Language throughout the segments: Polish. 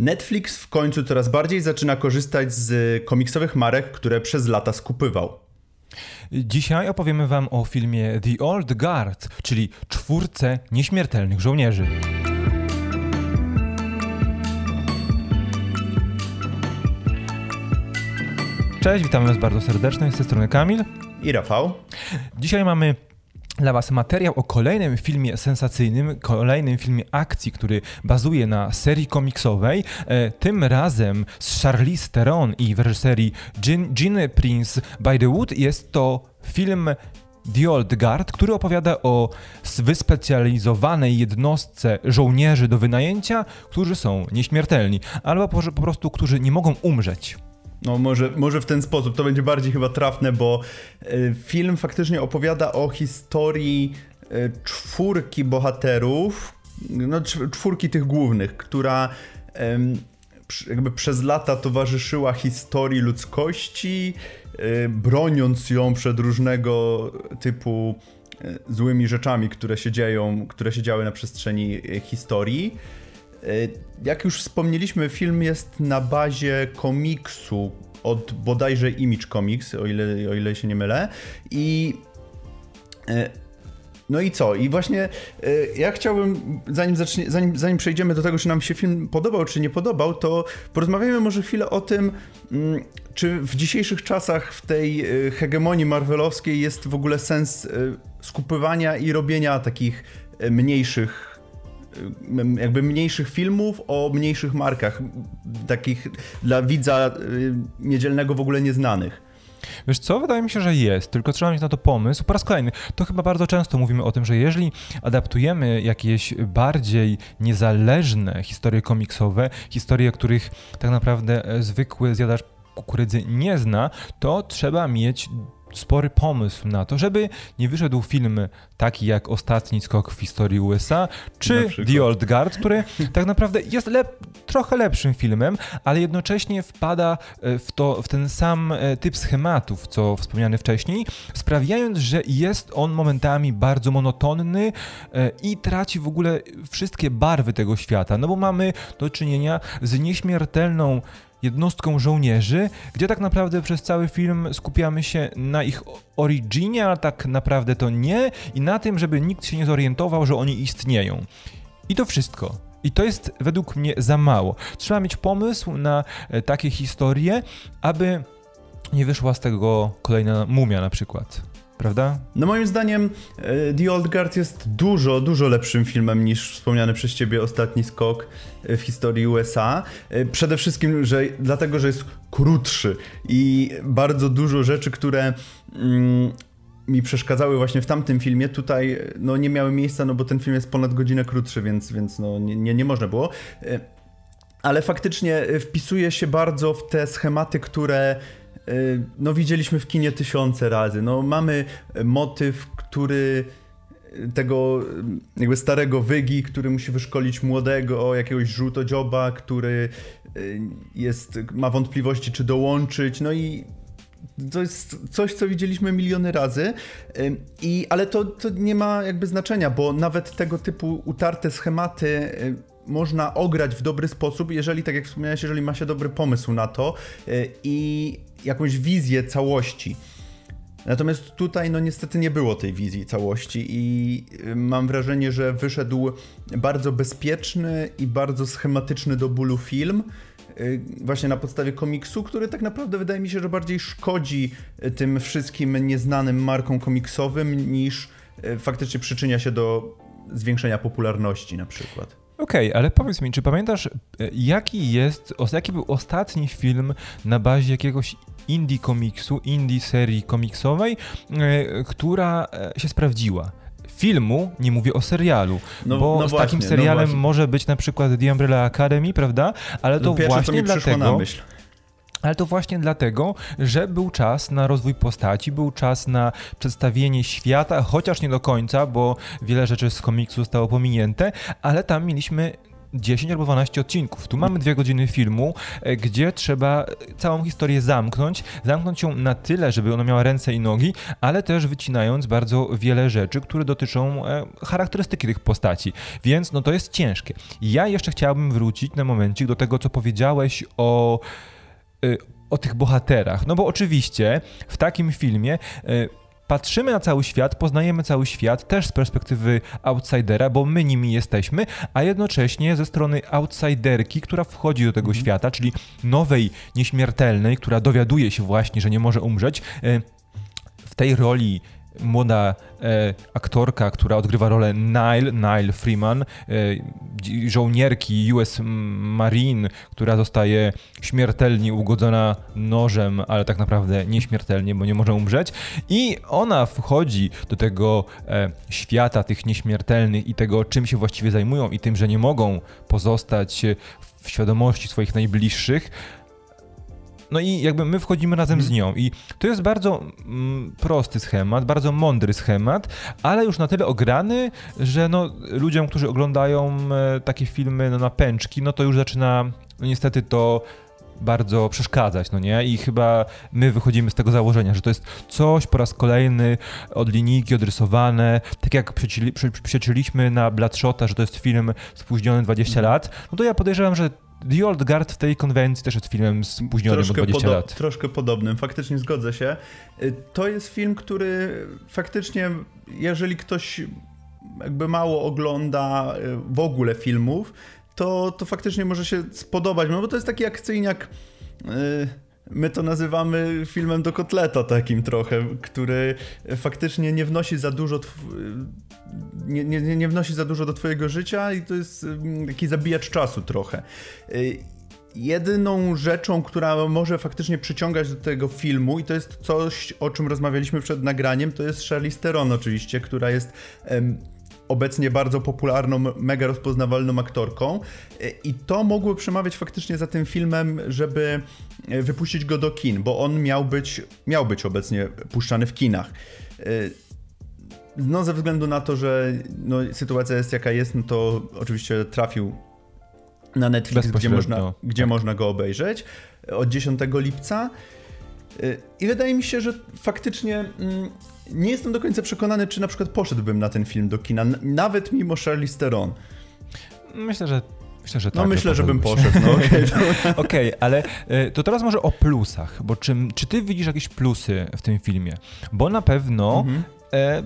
Netflix w końcu coraz bardziej zaczyna korzystać z komiksowych marek, które przez lata skupywał. Dzisiaj opowiemy Wam o filmie The Old Guard, czyli czwórce nieśmiertelnych żołnierzy. Cześć, witamy Was bardzo serdecznie, z tej strony Kamil i Rafał. Dzisiaj mamy dla Was materiał o kolejnym filmie sensacyjnym, kolejnym filmie akcji, który bazuje na serii komiksowej. E, tym razem z Charlize Theron i w reżyserii Jean, Jean Prince by the Wood jest to film The Old Guard, który opowiada o wyspecjalizowanej jednostce żołnierzy do wynajęcia, którzy są nieśmiertelni, albo po prostu którzy nie mogą umrzeć. No może, może w ten sposób, to będzie bardziej chyba trafne, bo e, film faktycznie opowiada o historii e, czwórki bohaterów, no czwórki tych głównych, która jakby przez lata towarzyszyła historii ludzkości, e, broniąc ją przed różnego typu złymi rzeczami, które się dzieją, które się działy na przestrzeni historii. E, jak już wspomnieliśmy, film jest na bazie komiksu od bodajże Image Comics, o ile, o ile się nie mylę. I e, no i co? I właśnie e, ja chciałbym, zanim, zacznie, zanim, zanim przejdziemy do tego, czy nam się film podobał, czy nie podobał, to porozmawiajmy może chwilę o tym, mm, czy w dzisiejszych czasach w tej hegemonii marvelowskiej jest w ogóle sens skupywania i robienia takich mniejszych jakby mniejszych filmów o mniejszych markach, takich dla widza y, niedzielnego w ogóle nieznanych. Wiesz co, wydaje mi się, że jest, tylko trzeba mieć na to pomysł. Po raz kolejny, to chyba bardzo często mówimy o tym, że jeżeli adaptujemy jakieś bardziej niezależne historie komiksowe, historie, których tak naprawdę e, zwykły zjadacz kukurydzy nie zna, to trzeba mieć spory pomysł na to, żeby nie wyszedł film taki jak Ostatni Skok w historii USA, czy The Old Guard, który tak naprawdę jest lep trochę lepszym filmem, ale jednocześnie wpada e, w, to, w ten sam e, typ schematów, co wspomniany wcześniej, sprawiając, że jest on momentami bardzo monotonny e, i traci w ogóle wszystkie barwy tego świata, no bo mamy do czynienia z nieśmiertelną jednostką żołnierzy, gdzie tak naprawdę przez cały film skupiamy się na ich originie, ale tak naprawdę to nie i na tym, żeby nikt się nie zorientował, że oni istnieją. I to wszystko. I to jest według mnie za mało. Trzeba mieć pomysł na e, takie historie, aby nie wyszła z tego kolejna mumia na przykład prawda? No moim zdaniem e, The Old Guard jest dużo, dużo lepszym filmem niż wspomniany przez ciebie ostatni skok e, w historii USA. E, przede wszystkim, że dlatego, że jest krótszy i bardzo dużo rzeczy, które mm, mi przeszkadzały właśnie w tamtym filmie, tutaj no, nie miały miejsca, no bo ten film jest ponad godzinę krótszy, więc, więc no, nie, nie, nie można było. Ale faktycznie wpisuje się bardzo w te schematy, które no widzieliśmy w kinie tysiące razy. No mamy motyw, który tego jakby starego wygi, który musi wyszkolić młodego jakiegoś żółtodzioba, który y, jest, ma wątpliwości, czy dołączyć, no i to jest coś, co widzieliśmy miliony razy, y, i, ale to, to nie ma jakby znaczenia, bo nawet tego typu utarte schematy można ograć w dobry sposób, jeżeli, tak jak wspomniałeś, jeżeli ma się dobry pomysł na to. I jakąś wizję całości. Natomiast tutaj, no niestety, nie było tej wizji całości, i y, mam wrażenie, że wyszedł bardzo bezpieczny i bardzo schematyczny do bólu film, y, właśnie na podstawie komiksu, który tak naprawdę wydaje mi się, że bardziej szkodzi y, tym wszystkim nieznanym markom komiksowym, niż faktycznie przyczynia się do zwiększenia popularności na przykład. Okej, okay, ale powiedz mi, czy pamiętasz, jaki jest, jaki był ostatni film na bazie jakiegoś indie komiksu, indie serii komiksowej, e, która e, się sprawdziła. Filmu, nie mówię o serialu, no, bo no z właśnie, takim no serialem no może być na przykład The Umbrella Academy, prawda? Ale to Pierwsze, właśnie dlatego... Ale to właśnie dlatego, że był czas na rozwój postaci, był czas na przedstawienie świata, chociaż nie do końca, bo wiele rzeczy z komiksu zostało pominięte, ale tam mieliśmy 10 albo 12 odcinków. Tu mamy dwie godziny filmu, e, gdzie trzeba całą historię zamknąć, zamknąć ją na tyle, żeby ona miała ręce i nogi, ale też wycinając bardzo wiele rzeczy, które dotyczą e, charakterystyki tych postaci. Więc no to jest ciężkie. Ja jeszcze chciałbym wrócić na momencik do tego, co powiedziałeś o e, o tych bohaterach. No bo oczywiście w takim filmie patrzymy na cały świat, poznajemy cały świat też z perspektywy outsidera, bo my nimi jesteśmy, a jednocześnie ze strony outsiderki, która wchodzi do tego mhm. świata, czyli nowej, nieśmiertelnej, która dowiaduje się właśnie, że nie może umrzeć. E, w tej roli młoda e, aktorka, która odgrywa rolę Nile, Nile Freeman, e, żołnierki US Marine, która zostaje śmiertelnie ugodzona nożem, ale tak naprawdę nieśmiertelnie, bo nie może umrzeć. I ona wchodzi do tego e, świata tych nieśmiertelnych i tego, czym się właściwie zajmują i tym, że nie mogą pozostać w świadomości swoich najbliższych no i jakby my wchodzimy razem z mhm. nią i to jest bardzo mm, prosty schemat, bardzo mądry schemat, ale już na tyle ograny, że no, ludziom, którzy oglądają e, takie filmy no, na pęczki, no to już zaczyna no, niestety to bardzo przeszkadzać, no nie? I chyba my wychodzimy z tego założenia, że to jest coś po raz kolejny od linijki odrysowane, tak jak przeczyliśmy na Bloodshota, że to jest film spóźniony 20 mhm. lat, no to ja podejrzewam, że The Old Guard w tej konwencji też jest filmem spóźnionym troszkę o 20 podo- lat. Troszkę podobnym, faktycznie zgodzę się. Y, to jest film, który faktycznie, jeżeli ktoś jakby mało ogląda y, w ogóle filmów, to, to faktycznie może się spodobać, no bo to jest taki akcyjniak... Yy My to nazywamy filmem do kotleta takim trochę, który faktycznie nie wnosi za dużo nie, nie, nie wnosi za dużo do twojego życia i to jest mm, taki zabijacz czasu trochę. Y, jedyną rzeczą, która może faktycznie przyciągać do tego filmu i to jest coś, o czym rozmawialiśmy przed nagraniem, to jest Charlize Theron oczywiście, która jest obecnie bardzo popularną, mega rozpoznawalną aktorką i to mogło przemawiać faktycznie za tym filmem, żeby wypuścić go do kin, bo on miał być, miał być obecnie puszczany w kinach. No ze względu na to, że no, sytuacja jest jaka jest, no to oczywiście trafił na Netflix, gdzie, można, gdzie tak. można go obejrzeć od 10 lipca. I wydaje mi się, że faktycznie mm, nie jestem do końca przekonany, czy na przykład poszedłbym na ten film do kina, nawet mimo Charlize Theron. Myślę, że Myślę, że no tak. No myślę, żebym poszedł. No, Okej, okay, okay, ale y, to teraz może o plusach, bo czy, czy ty widzisz jakieś plusy w tym filmie? Bo na pewno mhm. E,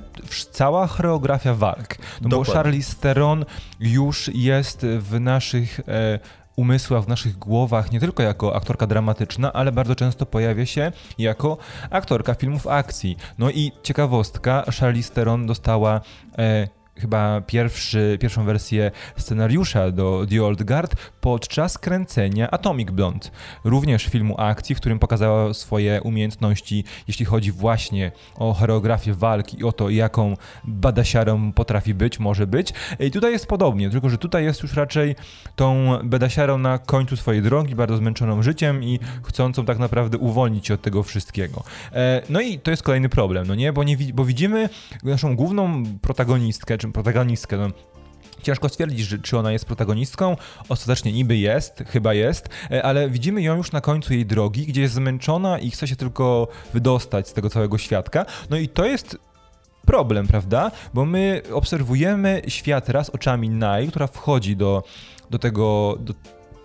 cała choreografia walk. No bo Charlize Theron już jest w naszych e, umysłach, w naszych głowach nie tylko jako aktorka dramatyczna, ale bardzo często pojawia się jako aktorka filmów akcji. No i ciekawostka, Charlize Theron dostała e, chyba pierwszy, pierwszą wersję scenariusza do The Old Guard podczas kręcenia Atomic Blonde. Również filmu akcji, w którym pokazała swoje umiejętności, jeśli chodzi właśnie o choreografię walki i o to, jaką badasiarą potrafi być, może być. I tutaj jest podobnie, tylko że tutaj jest już raczej tą badasiarą na końcu swojej drogi, bardzo zmęczoną życiem i chcącą tak naprawdę uwolnić się od tego wszystkiego. E, no i to jest kolejny problem, no nie? Bo, nie, bo widzimy naszą główną protagonistkę, czym protagonistkę. No, Ciężko stwierdzić, że, czy ona jest protagonistką. Ostatecznie niby jest, chyba jest, e, ale widzimy ją już na końcu jej drogi, gdzie jest zmęczona i chce się tylko wydostać z tego całego świadka. No i to jest problem, prawda? Bo my obserwujemy świat raz oczami Nai, która wchodzi do, do tego, do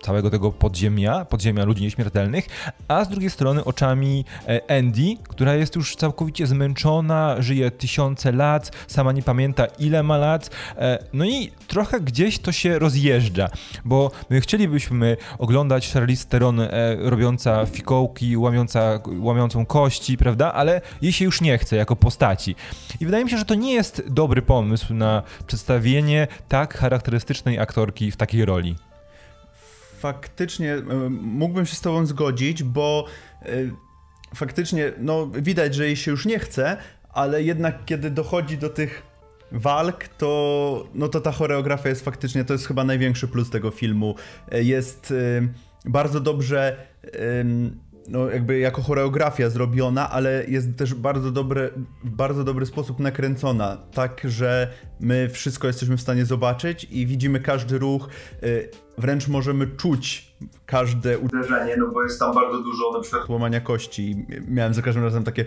całego tego podziemia, podziemia ludzi nieśmiertelnych, a z drugiej strony oczami e, Andy, która jest już całkowicie zmęczona, żyje tysiące lat, sama nie pamięta ile ma lat, e, no i trochę gdzieś to się rozjeżdża, bo my chcielibyśmy oglądać Charlize Theron e, robiąca fikołki, łamiąca, łamiącą kości, prawda, ale jej się już nie chce jako postaci. I wydaje mi się, że to nie jest dobry pomysł na przedstawienie tak charakterystycznej aktorki w takiej roli faktycznie e, mógłbym się z tobą zgodzić, bo e, faktycznie no, widać, że jej się już nie chce, ale jednak kiedy dochodzi do tych walk, to, no to ta choreografia jest faktycznie, to jest chyba największy plus tego filmu. E, jest bardzo dobrze no jakby jako choreografia zrobiona, ale jest też bardzo dobre, w bardzo dobry sposób nakręcona, tak, że my wszystko jesteśmy w stanie zobaczyć i widzimy każdy ruch, y, wręcz możemy czuć każde uderzenie, no bo jest tam bardzo dużo na przykład łamania kości i miałem za każdym razem takie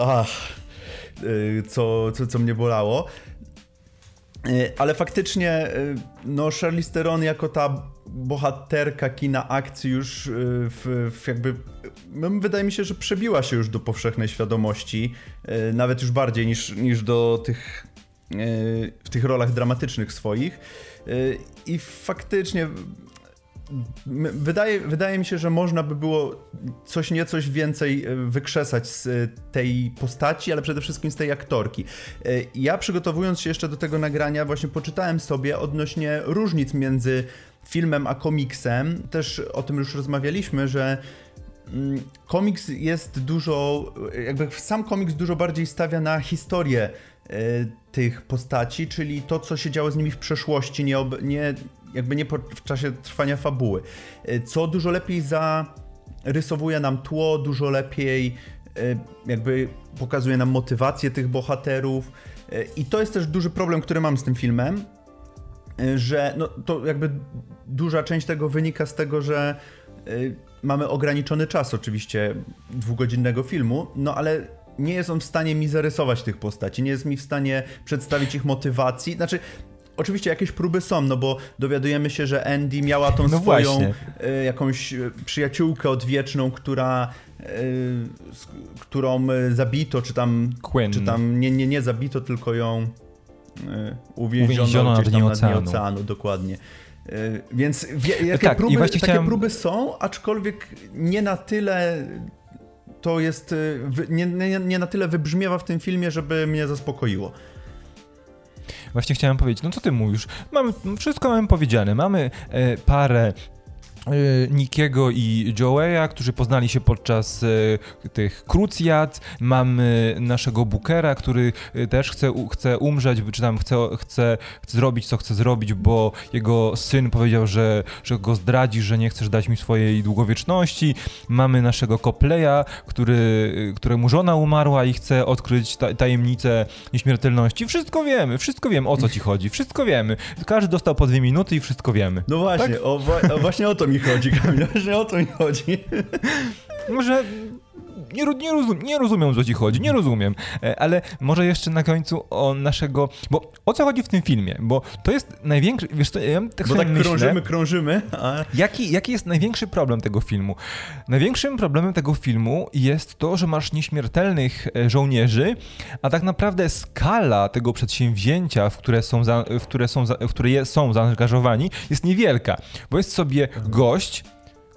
ach, y, co, co, co mnie bolało. Y, ale faktycznie, no Charlize Theron jako ta bohaterka kina akcji już w, w jakby wydaje mi się, że przebiła się już do powszechnej świadomości, nawet już bardziej niż, niż do tych w tych rolach dramatycznych swoich. I faktycznie Wydaje, wydaje mi się, że można by było coś niecoś więcej e, wykrzesać z e, tej postaci, ale przede wszystkim z tej aktorki. E, ja przygotowując się jeszcze do tego nagrania, właśnie poczytałem sobie odnośnie różnic między filmem a komiksem. Też o tym już rozmawialiśmy, że komiks jest dużo, jakby sam komiks dużo bardziej stawia na historię tych postaci, czyli to, co się działo z nimi w przeszłości, nie, ob, nie jakby nie w czasie trwania fabuły. E, co dużo lepiej zarysowuje nam tło, dużo lepiej e, jakby pokazuje nam motywację tych bohaterów. E, I to jest też duży problem, który mam z tym filmem, że no, to jakby duża część tego wynika z tego, że mamy ograniczony czas oczywiście dwugodzinnego filmu, no ale nie jest on w stanie mi zarysować tych postaci, nie jest mi w stanie przedstawić ich motywacji. Znaczy, Oczywiście jakieś próby są, no bo dowiadujemy się, że Andy miała tą no swoją y, jakąś e, przyjaciółkę odwieczną, która y, z, którą zabito, czy tam, Quinn. czy tam nie, nie, nie zabito, tylko ją y, uwięziono, uwięziono na dnie oceanu. oceanu. Dokładnie. Więc wie, jakie, tak, próby, takie chciałem... próby są, aczkolwiek nie na tyle to jest, nie, nie, nie na tyle wybrzmiewa w tym filmie, żeby mnie zaspokoiło. Właśnie chciałem powiedzieć, no co ty mówisz? Mamy, wszystko mamy powiedziane. Mamy e, parę Nikiego i Joeya, którzy poznali się podczas e, tych krucjat. Mamy naszego Bookera, który e, też chce, chce umrzeć, czy tam chce, chce, chce zrobić, co chce zrobić, bo jego syn powiedział, że, że go zdradzi, że nie chcesz dać mi swojej długowieczności. Mamy naszego Copleya, który, któremu żona umarła i chce odkryć tajemnicę nieśmiertelności. Wszystko wiemy, wszystko wiemy, o co ci chodzi, wszystko wiemy. Każdy dostał po dwie minuty i wszystko wiemy. No właśnie, tak? o, o, właśnie o to mi mi chodzi, Kamil, że o to mi chodzi. Może nie, nie, rozum, nie rozumiem, o co ci chodzi, nie rozumiem. E, ale może jeszcze na końcu o naszego. Bo o co chodzi w tym filmie? Bo to jest największy. Wiesz co, ja tak Bo tak myślę, krążymy, krążymy. A... Jaki, jaki jest największy problem tego filmu? Największym problemem tego filmu jest to, że masz nieśmiertelnych e, żołnierzy, a tak naprawdę skala tego przedsięwzięcia, w które są, za, w które są, w które są zaangażowani, jest niewielka. Bo jest sobie gość,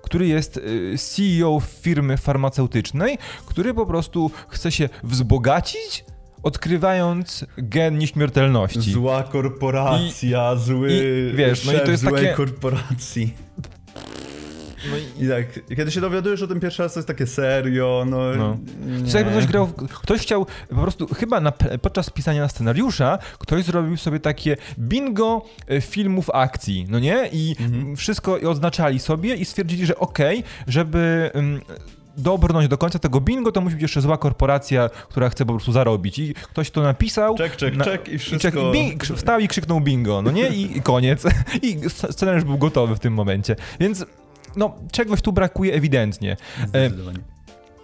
który jest y, CEO firmy farmaceutycznej, który po prostu chce się wzbogacić odkrywając gen nieśmiertelności. Zła korporacja, I, zły i, wiesz, no i to jest złej takie... korporacji. No i... I tak, kiedy się dowiadujesz o tym pierwszy raz, to jest takie serio, no... no. Jakby ktoś grał, ktoś chciał po prostu, chyba na, podczas pisania scenariusza, ktoś zrobił sobie takie bingo e, filmów akcji, no nie? I mhm. wszystko odznaczali sobie i stwierdzili, że okej, okay, żeby... Um, dobrnąć do końca tego bingo, to musi być jeszcze zła korporacja, która chce po prostu zarobić. I ktoś to napisał. Czek, czek, na, czek i wszystko. Czek, wstał i krzyknął bingo, no nie? I, I, koniec. I scenariusz był gotowy w tym momencie. Więc no, czegoś tu brakuje ewidentnie. E,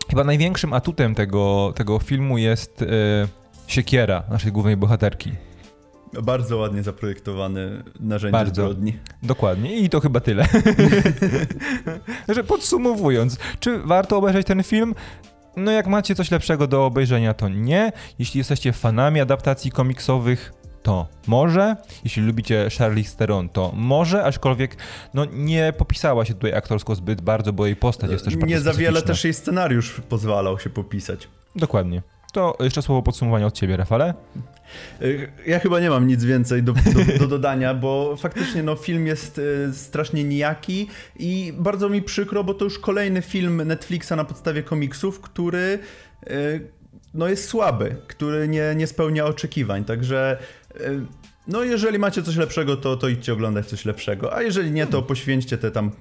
chyba największym atutem tego, tego filmu jest e, siekiera naszej głównej bohaterki. Bardzo ładnie zaprojektowane narzędzie Bardzo. zbrodni. Dokładnie i to chyba tyle. że podsumowując, czy warto obejrzeć ten film? No jak macie coś lepszego do obejrzenia, to nie. Jeśli jesteście fanami adaptacji komiksowych, to może. Jeśli lubicie Charlize Theron, to może, aczkolwiek no, nie popisała się tutaj aktorsko zbyt bardzo, bo jej postać jest też bardzo Nie za wiele też jej scenariusz pozwalał się popisać. Dokładnie. To jeszcze słowo podsumowania od ciebie, Rafale. Ja chyba nie mam nic więcej do, do, do, dodania, bo faktycznie no, film jest e, strasznie nijaki i bardzo mi przykro, bo to już kolejny film Netflixa na podstawie komiksów, który e, no, jest słaby, który nie, nie spełnia oczekiwań. Także Y, No jeżeli macie coś lepszego, to, to idźcie oglądać coś lepszego, a jeżeli nie, to poświęćcie te tam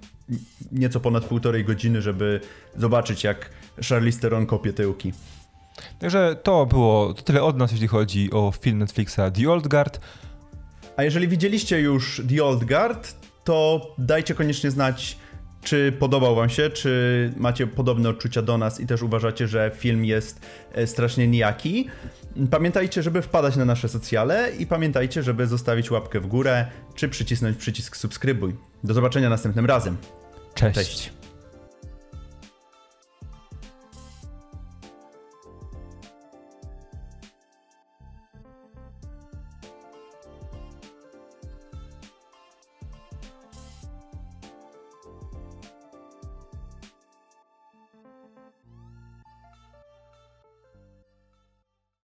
nieco ponad półtorej godziny, żeby zobaczyć jak Charlize Theron kopie tyłki. Także to było to tyle od nas, jeśli chodzi o film Netflixa The Old Guard. A jeżeli widzieliście już The Old Guard, to dajcie koniecznie znać, czy podobał wam się, czy macie podobne odczucia do nas i też uważacie, że film jest e, strasznie nijaki. Pamiętajcie, żeby wpadać na nasze socjale i pamiętajcie, żeby zostawić łapkę w górę, czy przycisnąć przycisk subskrybuj. Do zobaczenia następnym razem. Cześć. Cześć.